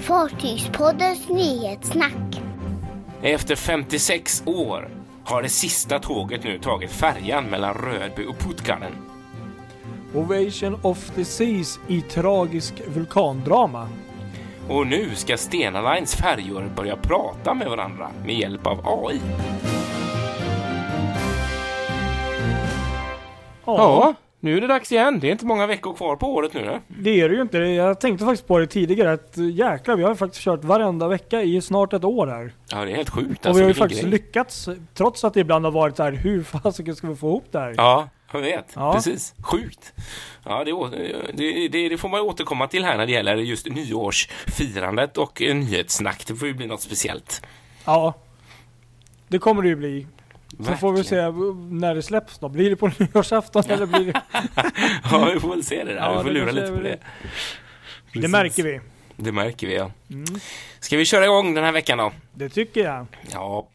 Fartygspoddens nyhetssnack. Efter 56 år har det sista tåget nu tagit färjan mellan Rödby och Puttgarden. Ovation of the Seas i tragisk vulkandrama. Och nu ska Stena Lines färjor börja prata med varandra med hjälp av AI. Ja, nu är det dags igen. Det är inte många veckor kvar på året nu. Ne? Det är det ju inte. Jag tänkte faktiskt på det tidigare att jäklar, vi har ju faktiskt kört varenda vecka i snart ett år här. Ja, det är helt sjukt. Och alltså, vi har ju faktiskt grej. lyckats, trots att det ibland har varit så här, hur fasiken ska vi få ihop det här? Ja, jag vet. Ja. Precis. Sjukt. Ja, det, det, det, det får man återkomma till här när det gäller just nyårsfirandet och eh, nyhetssnack. Det får ju bli något speciellt. Ja. Det kommer det ju bli. Så får vi se när det släpps då. Blir det på nyårsafton eller blir det... Ja, vi får väl se det där. Ja, vi får lura lite på det. det. Precis. märker vi. Det märker vi, ja. Mm. Ska vi köra igång den här veckan då? Det tycker jag. Ja.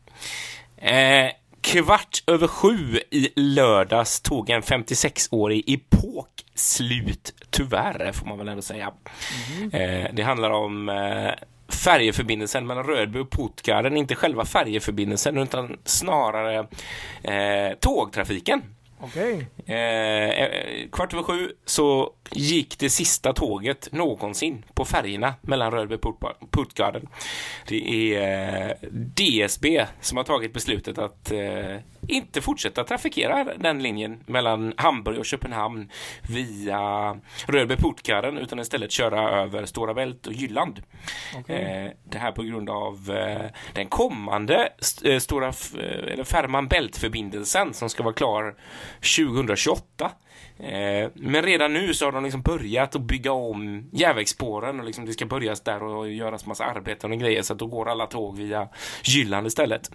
Eh, kvart över sju i lördags tog en 56-årig epok slut, tyvärr, får man väl ändå säga. Eh, det handlar om eh, färjeförbindelsen mellan Rödby och Puttgarden, inte själva färjeförbindelsen utan snarare eh, tågtrafiken. Okej. Eh, eh, kvart över sju så gick det sista tåget någonsin på färgerna mellan Rödby och Puttgarden. Det är eh, DSB som har tagit beslutet att eh, inte fortsätta trafikera den linjen mellan Hamburg och Köpenhamn via Rödby Puttgarden utan istället köra över Stora Bält och Jylland. Okej. Eh, det här på grund av eh, den kommande st- eh, stora eller Färman Bält-förbindelsen som ska vara klar 2028. Eh, men redan nu så har de liksom börjat att bygga om järnvägsspåren och liksom det ska börjas där och göras massa arbeten och grejer så att då går alla tåg via Jylland istället.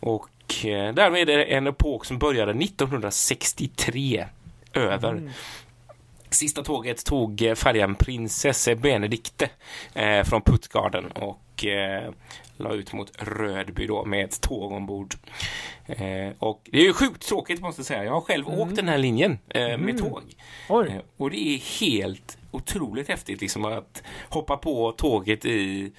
Och eh, därmed är det en epok som började 1963 över. Sista tåget tog eh, färjan Prinsesse Benedikte eh, från Puttgarden och eh, la ut mot Rödby då med ett tåg ombord. Eh, och det är ju sjukt tråkigt måste jag säga. Jag har själv åkt den här linjen eh, med tåg. Oj. Eh, och det är helt otroligt häftigt liksom att hoppa på tåget i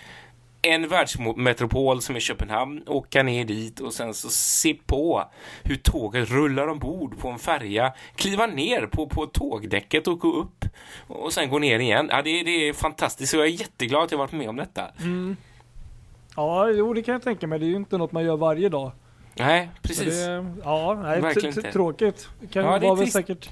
en världsmetropol som är Köpenhamn, åka ner dit och sen så se på hur tåget rullar ombord på en färja, kliva ner på, på tågdäcket och gå upp och sen gå ner igen. Ja, det, det är fantastiskt och jag är jätteglad att jag varit med om detta. Mm. Ja, jo det kan jag tänka mig. Det är ju inte något man gör varje dag. Nej, precis. Det, ja, nej, Verkligen inte. tråkigt. Kan Ja, det är vara väl säkert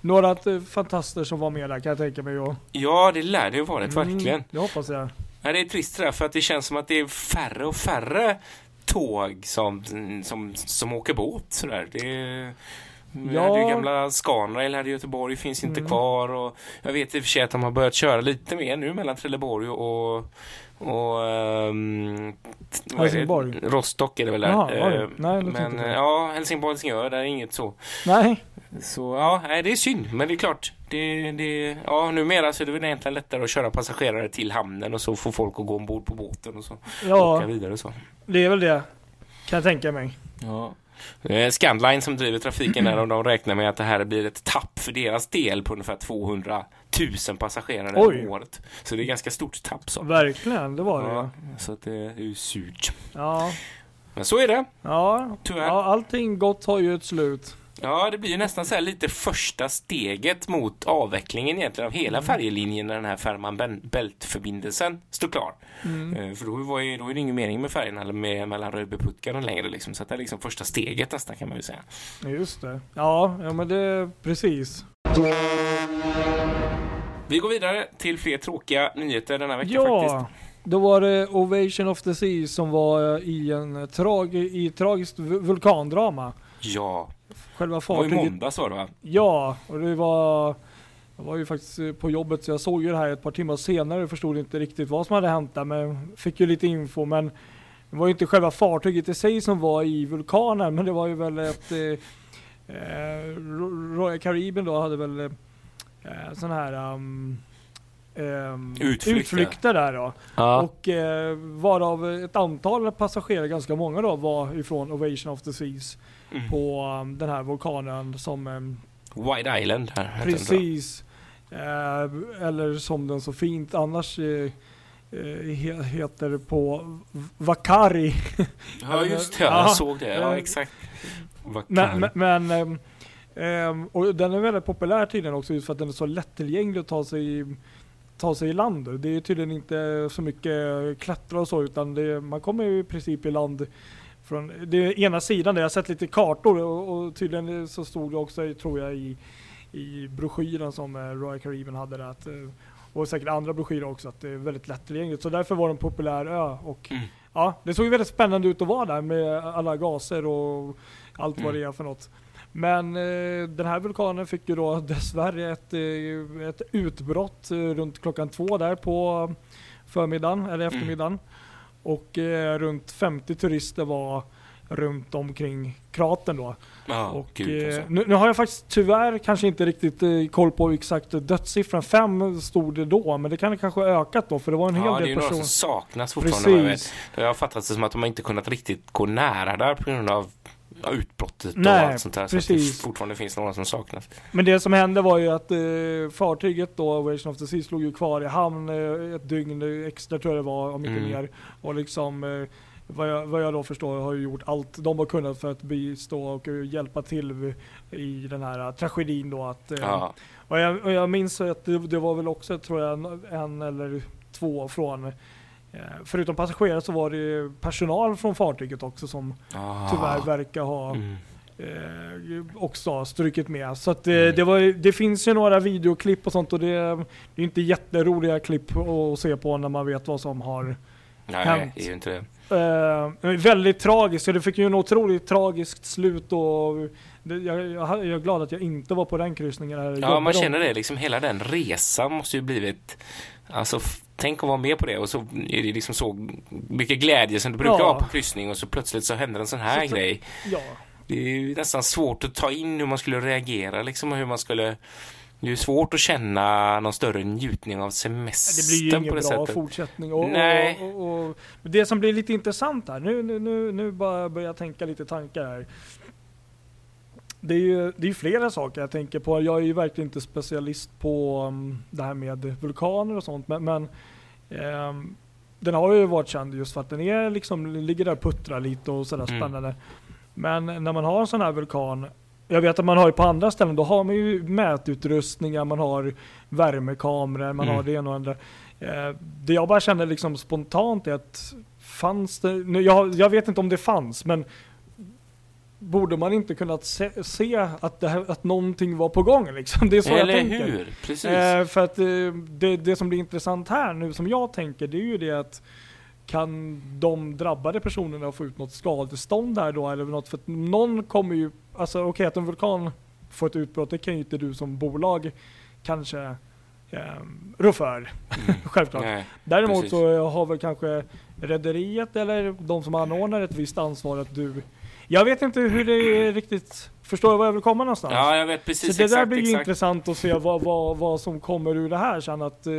några fantaster som var med där kan jag tänka mig. Och, Ja, det lär det ju varit, verkligen. Mm, det hoppas jag. Nej, det är trist det där, för att det känns som att det är färre och färre tåg som, som, som åker båt sådär. Det är, vi Ja. hade ju gamla Scanrail här i Göteborg, finns inte Mm. kvar och jag vet i och för sig att de har börjat köra lite mer nu mellan Trelleborg och och ehm, vad är? Helsingborg. Rostock är det väl där. Jaha, oj. Eh, Nej, men ja, Helsingborg, Helsingör, där är inget så. Nej, Så ja, nej, det är synd, men det är klart. Det, det, ja, numera så är det väl egentligen lättare att köra passagerare till hamnen och så får folk att gå ombord på båten och så åka ja, vidare och så. det är väl det. Kan jag tänka mig. Ja. Eh, Scandline som driver trafiken där och de räknar med att det här blir ett tapp för deras del på ungefär 200 000 passagerare Oj. om året. Så det är ganska stort tapp så. Verkligen, det var det. Ja, Ja, så att det är ju surt. ja. Men så är det. ja. Tyvärr. ja allting gott har ju ett slut. Ja, det blir ju nästan så här lite första steget mot avvecklingen egentligen av hela färjelinjen när den här Ben- Bält-förbindelsen står klar. Mm. Eh, För då, var ju, då är det ingen mening med färjan med, mellan Rödby och Puttgarden längre liksom. Så det är liksom första steget nästan kan man ju säga. Just det. Ja, ja men det precis. Vi går vidare till fler tråkiga nyheter denna vecka Ja, faktiskt. då var det Ovation of the Sea som var i en trag, i tragiskt vu- vulkandrama. Ja, Själva det var i fartyget. måndags var det va? Ja, och det var... Jag var ju faktiskt eh, på jobbet så jag såg ju det här ett par timmar senare och förstod inte riktigt vad som hade hänt där men fick ju lite info men det var ju inte själva fartyget i sig som var i vulkanen men det var ju väl ett... Eh, eh, Ro- Royal Caribbean då hade väl eh, sån här um, Utflykter. utflykter där då. Ja. Och eh, varav ett antal passagerare, ganska många då, var ifrån Ovation of the Seas Mm. på um, den här vulkanen som um, White Island här. Precis. Eh, eller som den så fint annars eh, he- heter på Vakari. Ja, just det. Jag Ja. såg det. Ja, Eh, exakt. Vad Men, men, ehm, ehm, och den är väldigt populär tydligen också just för att den är så lättillgänglig att ta sig, ta sig i land. Det är tydligen inte så mycket klättra och så utan det, man kommer ju i princip i land från det ena sidan där jag har sett lite kartor och, och tydligen så stod det också tror jag i, i broschyren som eh, Royal Caribbean hade där att, eh, och säkert andra broschyrer också att det är väldigt lättillgängligt. Så därför var det en populär ö och Mm. ja, det såg ju väldigt spännande ut att vara där med alla gaser och allt vad Mm. det är för något. Men eh, den här vulkanen fick ju då dessvärre ett, eh, ett utbrott eh, runt klockan två där på förmiddagen eller eftermiddagen. Och eh, runt 50 turister var runt omkring kratern då. Ja, och, gud, alltså. eh, nu, nu har jag faktiskt tyvärr kanske inte riktigt eh, koll på exakt dödssiffran. Fem stod det då, men det kan kanske ha ökat då för det var en hel Ja, det är del ju några personer. som saknas fortfarande. vad jag vet. Precis. Det har fattats det som att de inte kunnat riktigt gå nära där på grund av ja, utbrottet Nej, och allt sånt där. Så att det fortfarande finns några som saknas. Men det som hände var ju att eh, fartyget då, Ovation of the Sea, slog ju kvar i hamn eh, ett dygn extra tror jag det var, och mycket Mm. mer. Och liksom, eh, vad, jag, vad jag då förstår har ju gjort allt de har kunnat för att bistå och eh, hjälpa till i den här eh, tragedin då. Att, eh, Ja, och, jag, och jag minns att det, det var väl också, tror jag, en, en eller två från Förutom passagerare så var det personal från fartyget också som Ah. tyvärr verkar ha Mm. eh, också strukit med. Så att, eh, Mm. det, var, det finns ju några videoklipp och sånt och det, det är inte jätteroliga klipp att se på när man vet vad som har Nej, Hänt. det är ju inte det. Eh, väldigt tragiskt, det fick ju en otroligt tragiskt slut och det, jag, jag, jag är glad att jag inte var på den kryssningen. Här. Ja, man känner det. Liksom hela den resan måste ju blivit... Alltså, tänk att vara med på det och så är det liksom så mycket glädje som det brukar Ja. vara på kryssning och så plötsligt så händer en sån här Så- grej. Ja, Det är ju nästan svårt att ta in hur man skulle reagera liksom och hur man skulle... Det är svårt att känna någon större njutning av det semestern blir ju på ingen det bra sättet. fortsättning. Och, Nej. Och, och, och, det som blir lite intressant här, nu, nu, nu, nu bara börjar jag tänka lite tankar här. Det är ju det är flera saker jag tänker på. Jag är ju verkligen inte specialist på um, det här med vulkaner och sånt, men, men ehm, den har ju varit känd just för att den är liksom, ligger där och puttrar lite och sådär Mm. spännande. Men när man har en sån här vulkan, jag vet att man har ju på andra ställen, då har man ju mätutrustningar, man har värmekameror, man Mm. har det ena och andra. Eh, det jag bara kände liksom spontant är att fanns det, nu, jag, jag vet inte om det fanns, men borde man inte kunnat se, se att, det här, att någonting var på gång liksom? Det är så Eller jag tänker. hur? Precis. Eh, för att eh, det, det som blir intressant här nu som jag tänker det är ju det att kan de drabbade personerna få ut något skadestånd där då eller något? För att någon kommer ju, alltså okej att en vulkan får ett utbrott det kan ju inte du som bolag kanske eh, rå för. Mm. Självklart. Nej. Däremot precis. så har väl kanske rederiet eller de som anordnar ett visst ansvar att du jag vet inte hur det är riktigt, förstår du var jag vill komma någonstans? Ja, jag vet precis. Så det där exakt, blir ju exakt. intressant att se vad, vad, vad som kommer ur det här sen att eh,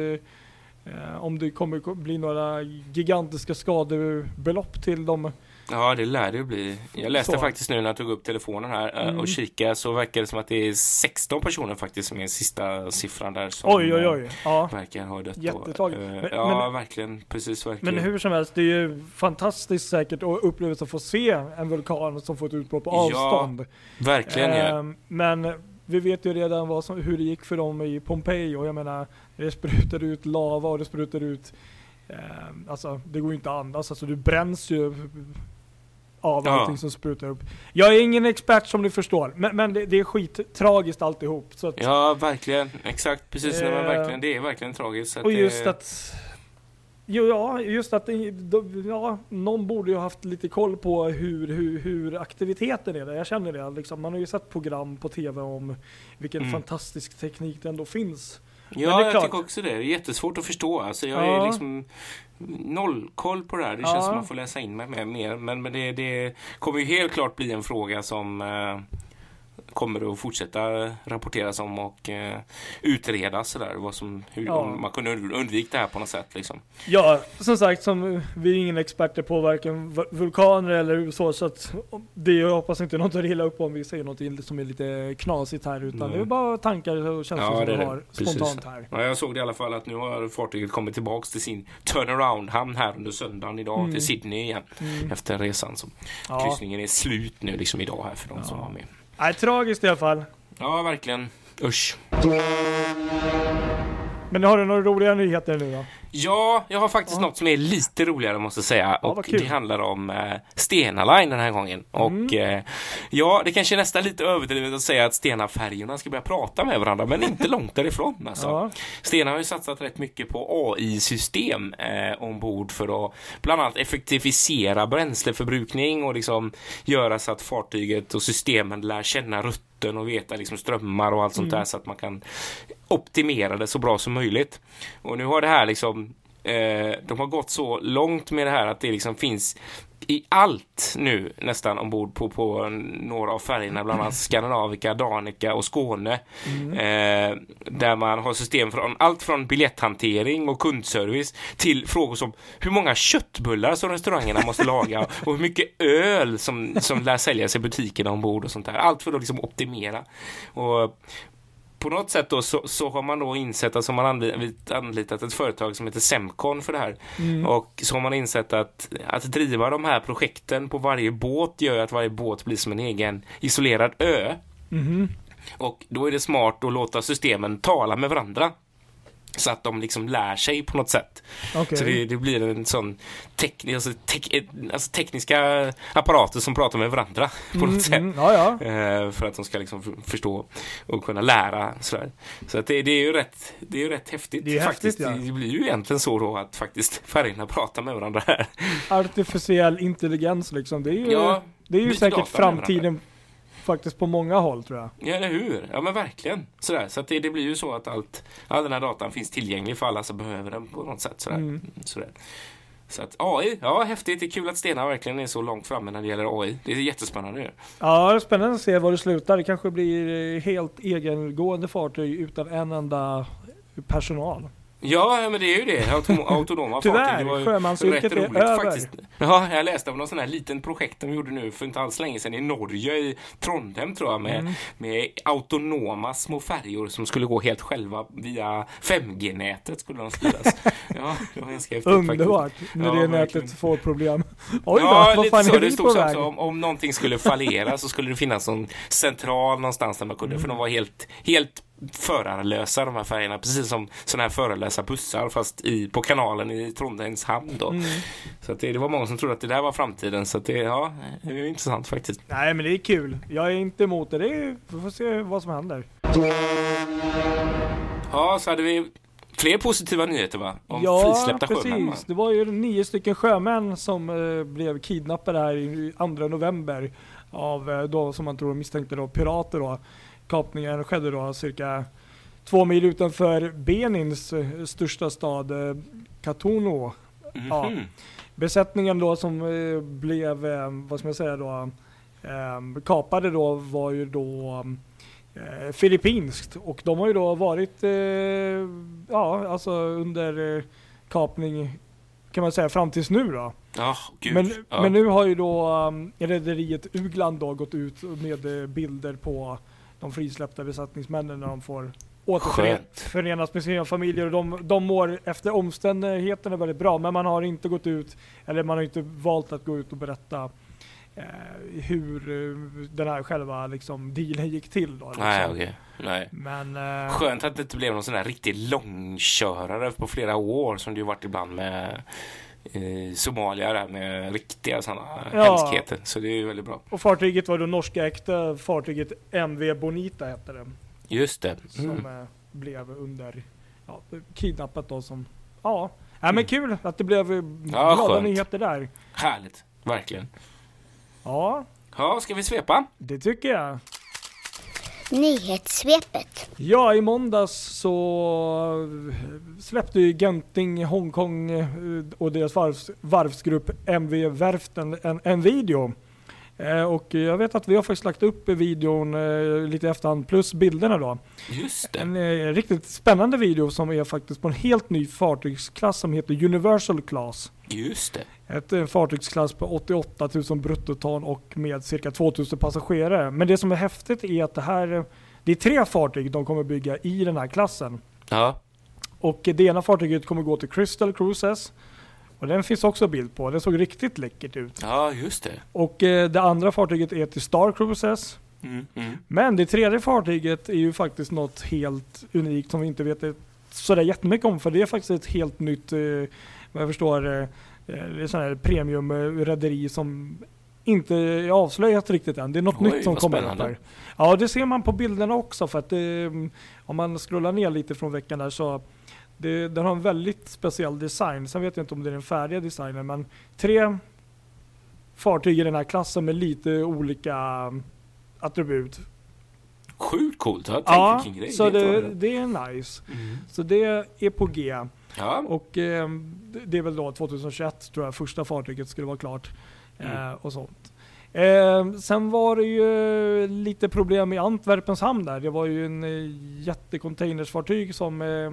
om det kommer bli några gigantiska skadebelopp till dem. Ja, det lär det ju bli. Jag läste Så. faktiskt nu när jag tog upp telefonen här eh, Mm. och kikade så verkar det som att det är 16 personer faktiskt som är sista siffran där som Oj oj eh, oj. Ja. verkar ha dött. Eh, Men- ja, men- verkligen. Precis, verkligen. Men hur som helst, det är ju fantastiskt säkert att upplevelse att få se en vulkan som får ett utbrott på Ja, avstånd. Verkligen ja. Men vi vet ju redan som, hur det gick för dem i Pompeji och jag menar det sprutar ut lava och det sprutar ut ehm, Alltså det går ju inte att andas, alltså du bränns ju av Ja. allting som sprutar upp. Jag är ingen expert som ni förstår, men, men det, det är skittragiskt alltihop. Så att, Ja, verkligen. Exakt. Precis. Eh, verkligen. Det är verkligen tragiskt. Och just det... att Jo, ja, just att ja, någon borde ju ha haft lite koll på hur, hur, hur aktiviteten är där. Jag känner det. Liksom. Man har ju sett program på tv om vilken Mm. fantastisk teknik det ändå finns. Ja, jag tycker också det. Det är jättesvårt att förstå. Alltså, jag Ja. är liksom nollkoll på det här. Det Ja. känns som man får läsa in mig mer. Men, men det, det kommer ju helt klart bli en fråga som, eh, kommer det att fortsätta rapporteras om och eh, utredas sådär, vad som, hur Ja. man kunde undvika det här på något sätt liksom. Ja, som sagt, som, vi är ingen experter på varken vulkaner eller så, så att det jag hoppas inte någon tar illa upp om vi säger något som är lite knasigt här, utan Nej. det är bara tankar och känslor Ja, som vi har Precis. spontant här. Ja, jag såg det i alla fall att nu har fartyget kommit tillbaks till sin turnaround-hamn här under söndagen idag Mm. till Sydney igen Mm. efter resan. Så Ja. kryssningen är slut nu liksom idag här för de som var med. Nej, tragiskt i alla fall. Ja, verkligen. Usch. Men har du några roliga nyheter nu då? Ja, jag har faktiskt Ja. något som är lite roligare måste jag säga. Ja, och det handlar om eh, Stena Line den här gången. Och Mm. eh, ja, det kanske är nästan lite överdrivet att säga att Stena-färjorna ska börja prata med varandra, men inte långt därifrån alltså. Ja. Stena har ju satsat rätt mycket på AI-system eh, ombord för att bland annat effektivisera bränsleförbrukning och liksom göra så att fartyget och systemen lär känna rutten och veta liksom strömmar och allt sånt Mm. där så att man kan optimera det så bra som möjligt. Och nu har det här liksom eh, de har gått så långt med det här att det liksom finns i allt nu nästan ombord på, på några av färgerna, bland annat Skandinavika, Danica och Skåne. Mm. Eh, där man har system från allt från biljetthantering och kundservice till frågor som hur många köttbullar som restaurangerna måste laga och hur mycket öl som, som lär säljas i butikerna ombord och sånt där. Allt för att liksom optimera. Och på något sätt då så, så har man då insett att så har man anli- anlitat ett företag som heter Semcon för det här. Mm. Och så har man insett att, att driva de här projekten på varje båt gör att varje båt blir som en egen isolerad ö. Mhm. Och då är det smart att låta systemen tala med varandra. Så att de liksom lär sig på något sätt. Okej. Så det, det blir en sån tekni, alltså, tek, eh, alltså tekniska apparater som pratar med varandra på något Mm, sätt. mm, ja, ja. Eh, för att de ska liksom förstå och kunna lära. Sådär. Så att det, det är ju rätt, det är ju rätt häftigt. Det är faktiskt. häftigt, ja. Det blir ju egentligen så då att faktiskt färgerna pratar med varandra här. Artificiell intelligens liksom. Det är ju, det är ju säkert framtiden faktiskt på många håll tror jag. Ja, eller hur? Ja, men verkligen. Sådär. Så att det, det blir ju så att allt, all den här datan finns tillgänglig för alla som behöver den på något sätt. Sådär. Mm. Sådär. Så att AI, ja häftigt. Det är kul att Stena verkligen är så långt framme när det gäller AI. Det är jättespännande ju. Ja, det är spännande att se var det slutar. Det kanske blir helt egengående fartyg utan en enda personal. Ja, men det är ju det. Autom- autonoma fartyg. Det var Tyvärr, sjömansyrket är över. faktiskt. Ja, jag läste om någon sån här liten projekt de gjorde nu för inte alls länge sedan i Norge, i Trondheim tror jag, med, Mm. med autonoma små färjor som skulle gå helt själva via 5G-nätet skulle de styras. ja, det var ganska häftigt. Underbart, när Ja, det verkligen. nätet får problem. Oj då, ja, vad fan så. är Det stod på väg? om, om någonting skulle fallera så skulle det finnas en central någonstans där man kunde, för de var helt, helt förarlösa de här färgerna, precis som sådana här förarlösa bussar fast i, på kanalen i Trondheims hamn då. Mm. Så det, det var många som trodde att det där var framtiden, så det, ja, det är intressant faktiskt. Nej men det är kul. Jag är inte emot det. det är, vi får se vad som händer. Ja, så hade vi fler positiva nyheter va? Om ja, frisläppta precis. sjömän va? Det var ju nio stycken sjömän som eh, blev kidnappade här i 2 november av eh, då som man tror misstänkte då pirater då. Kapningen skedde då cirka två mil utanför Benins eh, största stad eh, Katono. Ja. Mhm. Besättningen då som eh, blev, vad ska man säga då, kapade då var ju då eh, filippinskt och de har ju då varit, eh, ja alltså under eh, kapning kan man säga fram tills nu då. Gud. Men, ja. men nu har ju då um, rederiet Ugland då gått ut med eh, bilder på de frisläppta besättningsmännen när de får återförenas med sina familjer och de, de mår efter omständigheterna väldigt bra men man har inte gått ut eller man har inte valt att gå ut och berätta hur eh, den här själva liksom, dealen gick till då. Liksom. Nej, okej. Nej. Men eh, Skönt att det inte blev någon sån här riktig långkörare på flera år som det ju varit ibland med eh, Somalia där med riktiga sådana Ja. hemskheter. Så det är ju väldigt bra. och fartyget var då norska äkta fartyget MV Bonita hette det. Just det. som Mm. eh, blev under ja, kidnappat då som ja, Nej, men Mm. kul att det blev eh, Ja, glada skönt. nyheter där. Härligt. Verkligen. Ja, Ja, ska vi svepa? det tycker jag. Nyhetssvepet. Ja, i måndags så släppte ju Genting Hongkong eh, och deras varvs, varvsgrupp MV Werften en, en video Eh, och jag vet att vi har faktiskt lagt upp videon eh, lite i efterhand, plus bilderna då. Just det. En eh, riktigt spännande video som är faktiskt på en helt ny fartygsklass som heter Universal Class. Just det. Ett eh, fartygsklass på 88 000 bruttoton och med cirka 2000 passagerare. Men det som är häftigt är att det här, eh, det är tre fartyg de kommer bygga i den här klassen. Ja. Och det ena fartyget kommer gå till Crystal Cruises. Och den finns också bild på. Den såg riktigt läckert ut. Ja, just det. Och eh, det andra fartyget är till Star Cruises. Mm, mm. Men det tredje fartyget är ju faktiskt något helt unikt som vi inte vet sådär jättemycket om. För det är faktiskt ett helt nytt, eh, vad jag förstår, eh, eh det är premiumrederi som inte är avslöjat riktigt än. Det är något Oj, nytt som kommer upp här. Ja, det ser man på bilderna också för att eh, om man scrollar ner lite från veckan där så det, den har en väldigt speciell design. Sen vet jag inte om det är den färdiga designen men tre fartyg i den här klassen med lite olika attribut. Sjukt coolt. Jag Ja, kring det. så Det är det, är nice. Mm. Så det är på G. Ja. Och eh, det- är väl då 2021 tror jag första fartyget skulle vara klart. Eh, Mm. och sånt. Eh, sen var det ju lite problem i Antwerpens hamn där. Det var ju en eh, jättecontainersfartyg som eh, eh,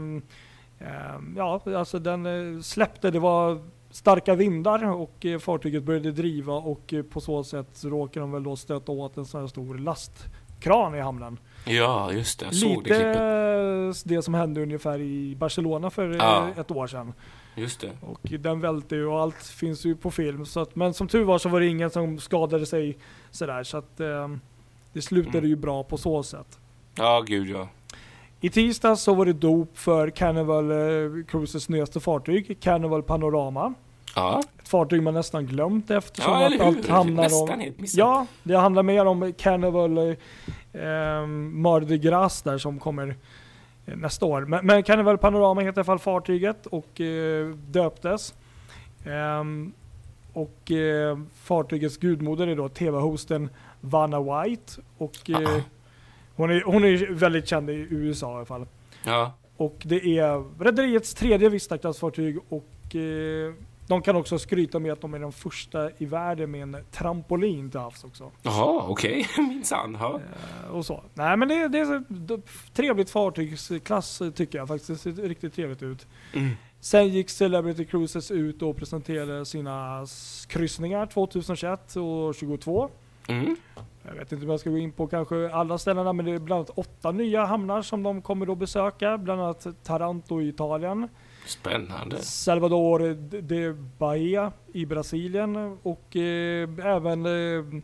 ja, alltså den eh, släppte. Det var starka vindar och eh, fartyget började driva och eh, på så sätt råkade de väl då stöta åt en sån här stor lastkran i hamnen. ja, just det. Jag såg Lite det det som hände ungefär i Barcelona för Ja. ett år sedan. Just det. Och den välte ju och allt finns ju på film. Så att, men som tur var så var det ingen som skadade sig sådär. Så att eh, det slutade Mm. ju bra på så sätt. Ja, gud ja. I tisdags så var det dop för Carnival eh, Cruises nyaste fartyg, Carnival Panorama. Ja, Ett fartyg man nästan glömt eftersom ja att allt handlar Nästan om... helt missat. Ja, det handlar mer om Carnival eh, eh, Mardi Gras där som kommer eh, nästa år. Men, men Carnival Panorama heter i alla fall fartyget och eh, döptes. Ehm, och eh, fartygets gudmoder är då TV-hosten Vanna White. Och eh, Ah. Hon, är, hon är väldigt känd i USA i alla fall. Ja, Och det är rederiets tredje Vistaklassfartyg och eh, de kan också skryta med att de är de första i världen med en trampolin till havs också. jaha, okej. Minsann. Ja. Eh, och så. Nej men det, det är det, trevligt fartygsklass tycker jag faktiskt. Det ser riktigt trevligt ut. Mm. Sen gick Celebrity Cruises ut och presenterade sina kryssningar 2021 och 2022. Mm. Jag vet inte om jag ska gå in på kanske alla ställena men det är bland annat åtta nya hamnar som de kommer att besöka. Bland annat Taranto i Italien. Spännande. Salvador de Bahia i Brasilien och eh, även eh,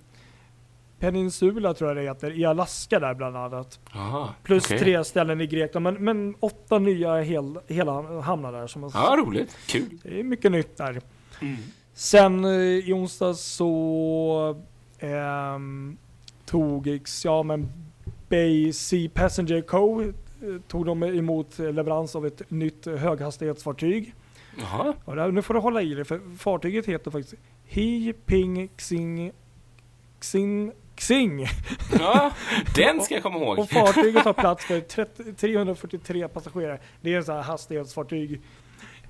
Peninsula tror jag det heter, i Alaska där bland annat. Jaha, Plus okej. tre ställen i Grekland, men, men åtta nya hel, hela hamnar där. Som Ja, roligt. Kul. Det är mycket nytt där. Mm. Sen eh, i onsdags så ehm, tog ja, men Bay Sea Passenger Co. eh, tog de emot leverans av ett nytt höghastighetsfartyg. Jaha. Och där, nu får du hålla i dig för fartyget heter faktiskt Hi Ping Xing Xin Xing. Ja, den ska jag komma ihåg. Och fartyget har plats för 30, 343 passagerare. Det är en sån här hastighetsfartyg.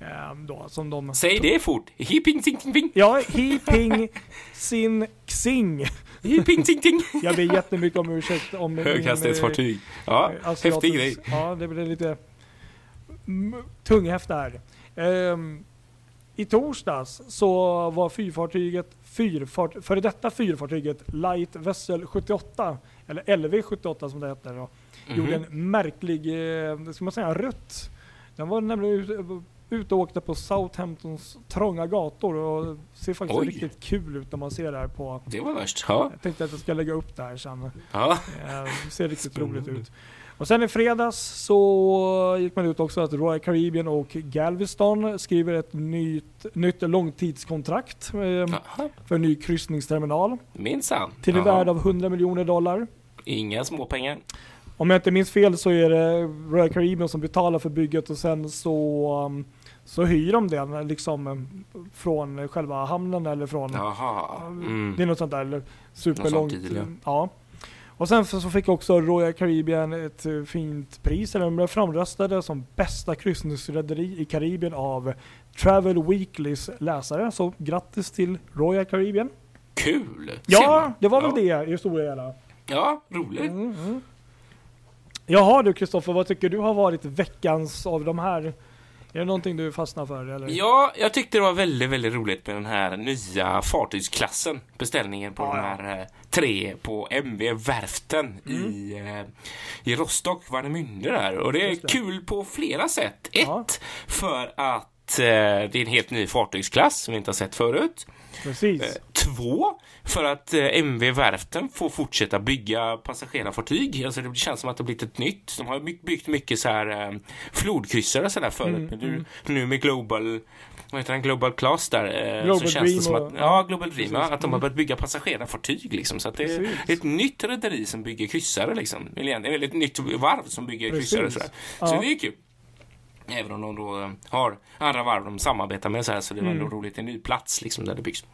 ehm, då, som de... Säg det fort. Hipping ting ting ting. Ja, Hi Ping Xin Xing. Hipping ting ting. Jag ber jättemycket om ursäkt om min, Höghastighetsfartyg. Ja, eh, asiatisk- häftig grej. Ja, det blir lite mm, tunghäfta här. Ehm, I torsdags så var fyrfartyget, fyrfart, före detta fyrfartyget Light Vessel 78, eller LV 78 som det heter då, gjorde Mhm. en märklig, eh, ska man säga, rutt. Den var nämligen ut och åkte på Southamptons trånga gator och ser faktiskt Oj. riktigt kul ut när man ser det här på Det var värst. Ja. jag tänkte att jag ska lägga upp det här sen. ja. Eh, Det ser riktigt Spännande. roligt ut. Och sen i fredags så gick man ut också att Royal Caribbean och Galveston skriver ett nytt, nytt långtidskontrakt eh, Jaha. för en ny kryssningsterminal Minsann. till ett värde av 100 miljoner dollar. Inga småpengar. Om jag inte minns fel så är det Royal Caribbean som betalar för bygget och sen så, um, så hyr de den liksom um, från själva hamnen eller från Jaha. Mm. Det är något sånt där eller superlångt. Sånt deal, ja. Och sen så fick också Royal Caribbean ett eh, fint pris, eller de blev framröstade som bästa kryssningsrederi i Karibien av Travel Weeklys läsare. Så grattis till Royal Caribbean. kul! Ja, det var väl ja. det i stora hela. Ja, roligt. Mm, Jaha du Kristoffer, vad tycker du har varit veckans av de här? Är det någonting du fastnar för eller? Ja, jag tyckte det var väldigt, väldigt roligt med den här nya fartygsklassen. Beställningen på Ja, de här eh, tre på MV Werften Mm. i, eh, i Rostock, Warnemünde där. Och det är det. kul på flera sätt. Ett, Ja. för att eh, det är en helt ny fartygsklass som vi inte har sett förut. Precis. Eh, Två, för att eh, MV Werften får fortsätta bygga passagerarfartyg. Alltså det känns som att det har blivit ett nytt. De har byggt mycket så här eh, flodkryssare sådär förut. Mm, men nu, nu med Global vad heter den? Global Class där. Global så känns Dream det som att, ja, Global Dream, ja, precis. att de har Mm. börjat bygga passagerarfartyg liksom. Så att det är ett nytt rederi som bygger kryssare liksom. Eller ett nytt varv som bygger kryssare Precis. sådär. Ja. Så det är kul. Även om de då eh, har andra varv de samarbetar med så här så det är Mm. ändå roligt. En ny plats liksom där det byggs.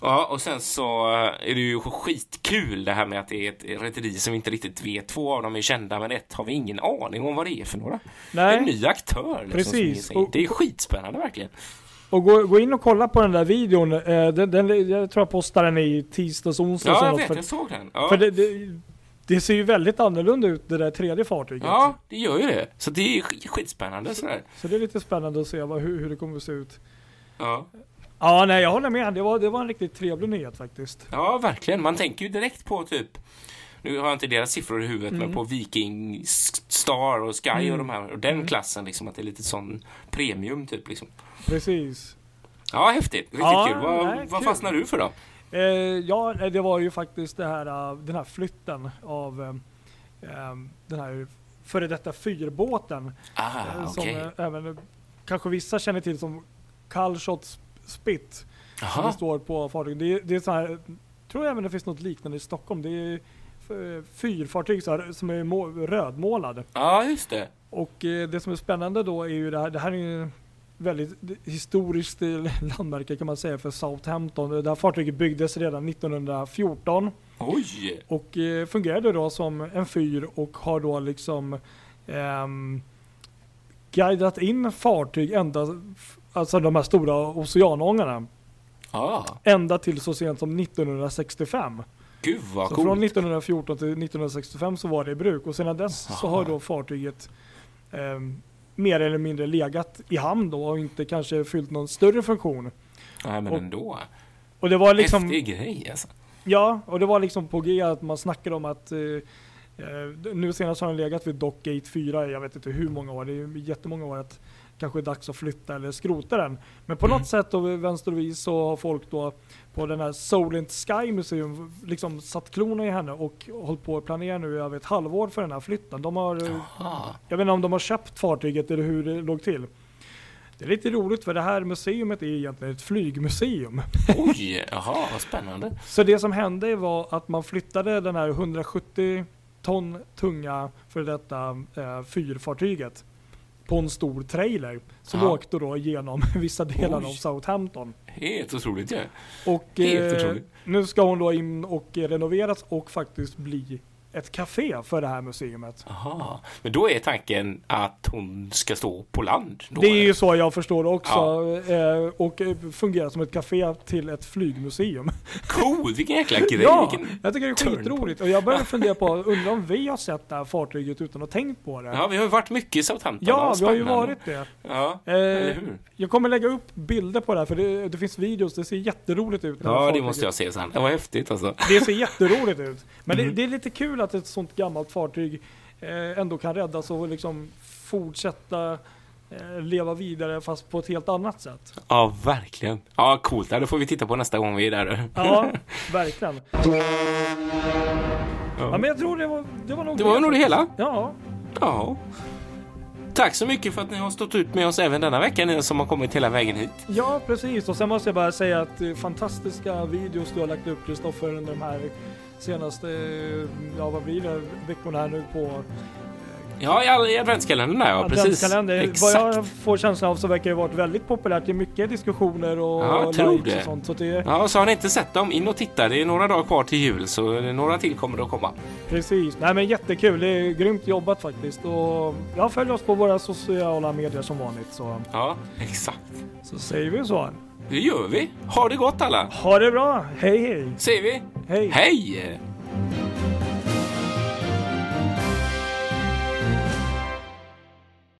Ja, och sen så eh, är det ju skitkul det här med att det är ett rederi som vi inte riktigt vet. Två av dem är kända men ett har vi ingen aning om vad det är för några. Det är en Nej, ny aktör. Liksom, Precis. Och- Det är skitspännande verkligen. och gå, gå in och kolla på den där videon. Eh, den, den, jag tror jag postade den i tisdags, onsdag. Ja, jag vet. för, Jag såg den. Ja. för det, det, det ser ju väldigt annorlunda ut det där tredje fartyget. ja, det gör ju det. Så det är sk- skitspännande sådär. Så det är lite spännande att se vad, hur, hur det kommer att se ut. Ja. Ja, nej jag håller med. Det var, det var en riktigt trevlig nyhet faktiskt. ja, verkligen. Man tänker ju direkt på typ nu har jag inte deras siffror i huvudet, men på Viking Star och Sky Mm. och de här och den klassen liksom att det är lite sån premium typ liksom. Precis. Ja, häftigt. Riktigt Ja, kul. Vad, nej, vad kul. fastnar du för då? Eh, ja, det var ju faktiskt här, eh, den här flytten av eh, eh, den här före detta fyrbåten. Ah, eh, Som eh, även kanske vissa känner till som Kallshot Spit. Som det står på fartyget. Det, är- det är så här, tror även det finns något liknande i Stockholm. Det är fyrfartyg så här, som är må, rödmålade. Ja, just det. Och eh, det som är spännande då är ju det här, det här är ju väldigt historiskt eh, landmärke kan man säga för Southampton. Det här fartyget byggdes redan 1914 Oj! och eh, fungerade då som en fyr och har då liksom ehm, guidat in fartyg ända, alltså de här stora oceanångarna, Ah, ända till så sent som 1965. gud vad Så coolt. från 1914 till 1965 så var det i bruk och sedan dess så Aha. har då fartyget ehm, mer eller mindre legat i hamn då och inte kanske fyllt någon större funktion. Nej, men och- ändå. Och det var liksom, Häftig grej alltså. ja, och det var liksom på G att man snackade om att eh, eh, nu senast har den legat vid Dockgate 4, jag vet inte hur många år, det är jättemånga år att kanske är dags att flytta eller skrota den. Men på Mm. något sätt och vänster och vis så har folk då på den här Solent Sky Museum liksom satt klorna i henne och hållit på att planera nu i över ett halvår för den här flytten. De har, jag vet inte om de har köpt fartyget eller hur det låg till. Det är lite roligt för det här museumet är egentligen ett flygmuseum. oj, jaha, vad spännande. Så det som hände var att man flyttade den här 170 ton tunga för detta eh, fyrfartyget på en stor trailer som Ja. åkte då genom vissa delar Oj. av Southampton. Helt otroligt ju. Och Helt eh, otroligt. nu ska hon då in och renoveras och faktiskt bli ett café för det här museumet. Aha. Men då är tanken att hon ska stå på land? Då, Det är eller? ju så jag förstår det också. Eh, och eh, fungera som ett café till ett flygmuseum. Coolt, vilken jäkla grej. Ja, Vilken... jag tycker det är skitroligt. Och jag började fundera på, undrar om vi har sett det här fartyget utan att tänkt på det? Ja, vi har ju varit mycket i Southampton. Ja, vi har ju varit det. Ja, eller Eh, hur? jag kommer lägga upp bilder på det här för det, det finns videos, det ser jätteroligt ut. Ja, det måste jag se sen. Det var häftigt alltså. Det ser jätteroligt ut. Men Mm. det, det är lite kul att ett sånt gammalt fartyg eh, ändå kan räddas och liksom fortsätta eh, leva vidare fast på ett helt annat sätt. Ja, verkligen. Ja, coolt. Det får vi titta på nästa gång vi är där. Ja, verkligen. Ja, men jag tror det var, det var nog Det var nog det hela. Ja, Ja. Tack så mycket för att ni har stått ut med oss även denna vecka, ni som har kommit hela vägen hit. Ja, precis. Och sen måste jag bara säga att eh, fantastiska videos du har lagt upp Kristoffer under de här senaste, eh, ja vad blir det, veckorna här nu på Ja, i, adventskalendern där, ja. Precis. Adventskalender. Vad Exakt. jag får känslan av så verkar det varit väldigt populärt. Det är mycket diskussioner och Ja, jag tror det. och sånt. Så det, Ja, så har ni inte sett dem, in och titta. Det är några dagar kvar till jul, så några till kommer att komma. Precis. Nej men jättekul. Det är grymt jobbat faktiskt. Och ja, följ oss på våra sociala medier som vanligt så, Ja, exakt. så säger vi så. Det gör vi. Ha det gott alla, Ha det bra. Hej hej. säger vi. Hej. Hej!